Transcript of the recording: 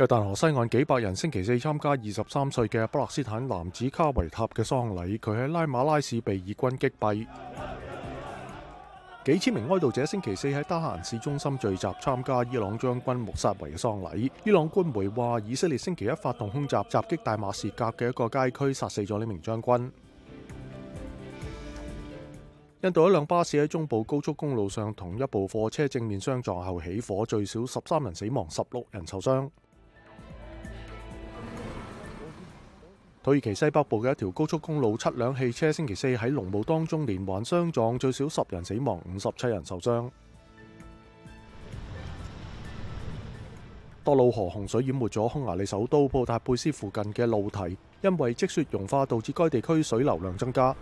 约大河西岸，幾百人星期四參加二十三歲嘅巴勒斯坦男子卡維塔嘅喪禮。佢喺拉馬拉市被以軍擊斃。幾千名哀悼者星期四喺德黑蘭市中心聚集，參加伊朗將軍穆萨维嘅喪禮。伊朗官媒話，以色列星期一發動空襲，襲擊大馬士革嘅一個街區，殺死咗呢名將軍。印度一輛巴士喺中部高速公路上同一部貨車正面相撞後起火，最少十三人死亡，十六人受傷。土耳其西北部嘅一条高速公路，七辆汽车星期四喺浓雾当中连环相撞，最少十人死亡，五十七人受伤。多瑙河洪水淹没咗匈牙利首都布达佩斯附近嘅路堤，因为积雪融化导致该地区水流量增加。